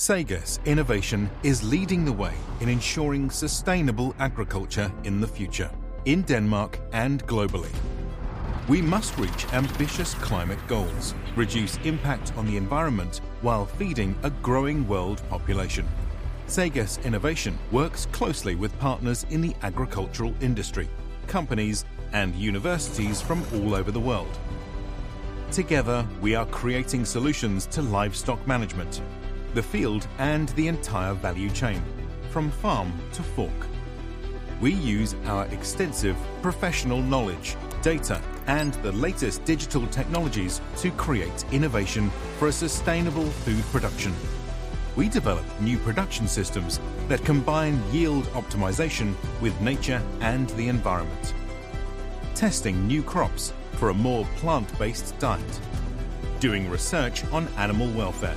SEGES Innovation is leading the way in ensuring sustainable agriculture in the future, in Denmark and globally. We must reach ambitious climate goals, reduce impact on the environment while feeding a growing world population. SEGES Innovation works closely with partners in the agricultural industry, companies, and universities from all over the world. Together, we are creating solutions to livestock management, the field, and the entire value chain, from farm to fork. We use our extensive professional knowledge, data, and the latest digital technologies to create innovation for a sustainable food production. We develop new production systems that combine yield optimization with nature and the environment. Testing new crops for a more plant based diet. Doing research on animal welfare.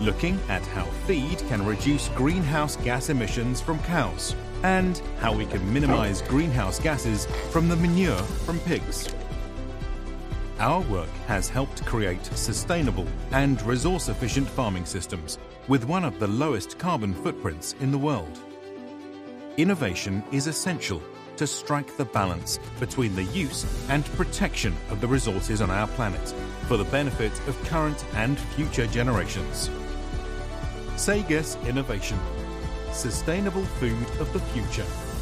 Looking at how feed can reduce greenhouse gas emissions from cows and how we can minimize greenhouse gases from the manure from pigs. Our work has helped create sustainable and resource efficient farming systems with one of the lowest carbon footprints in the world. Innovation is essential to strike the balance between the use and protection of the resources on our planet for the benefit of current and future generations. SEGES Innovation Sustainable Food of the Future.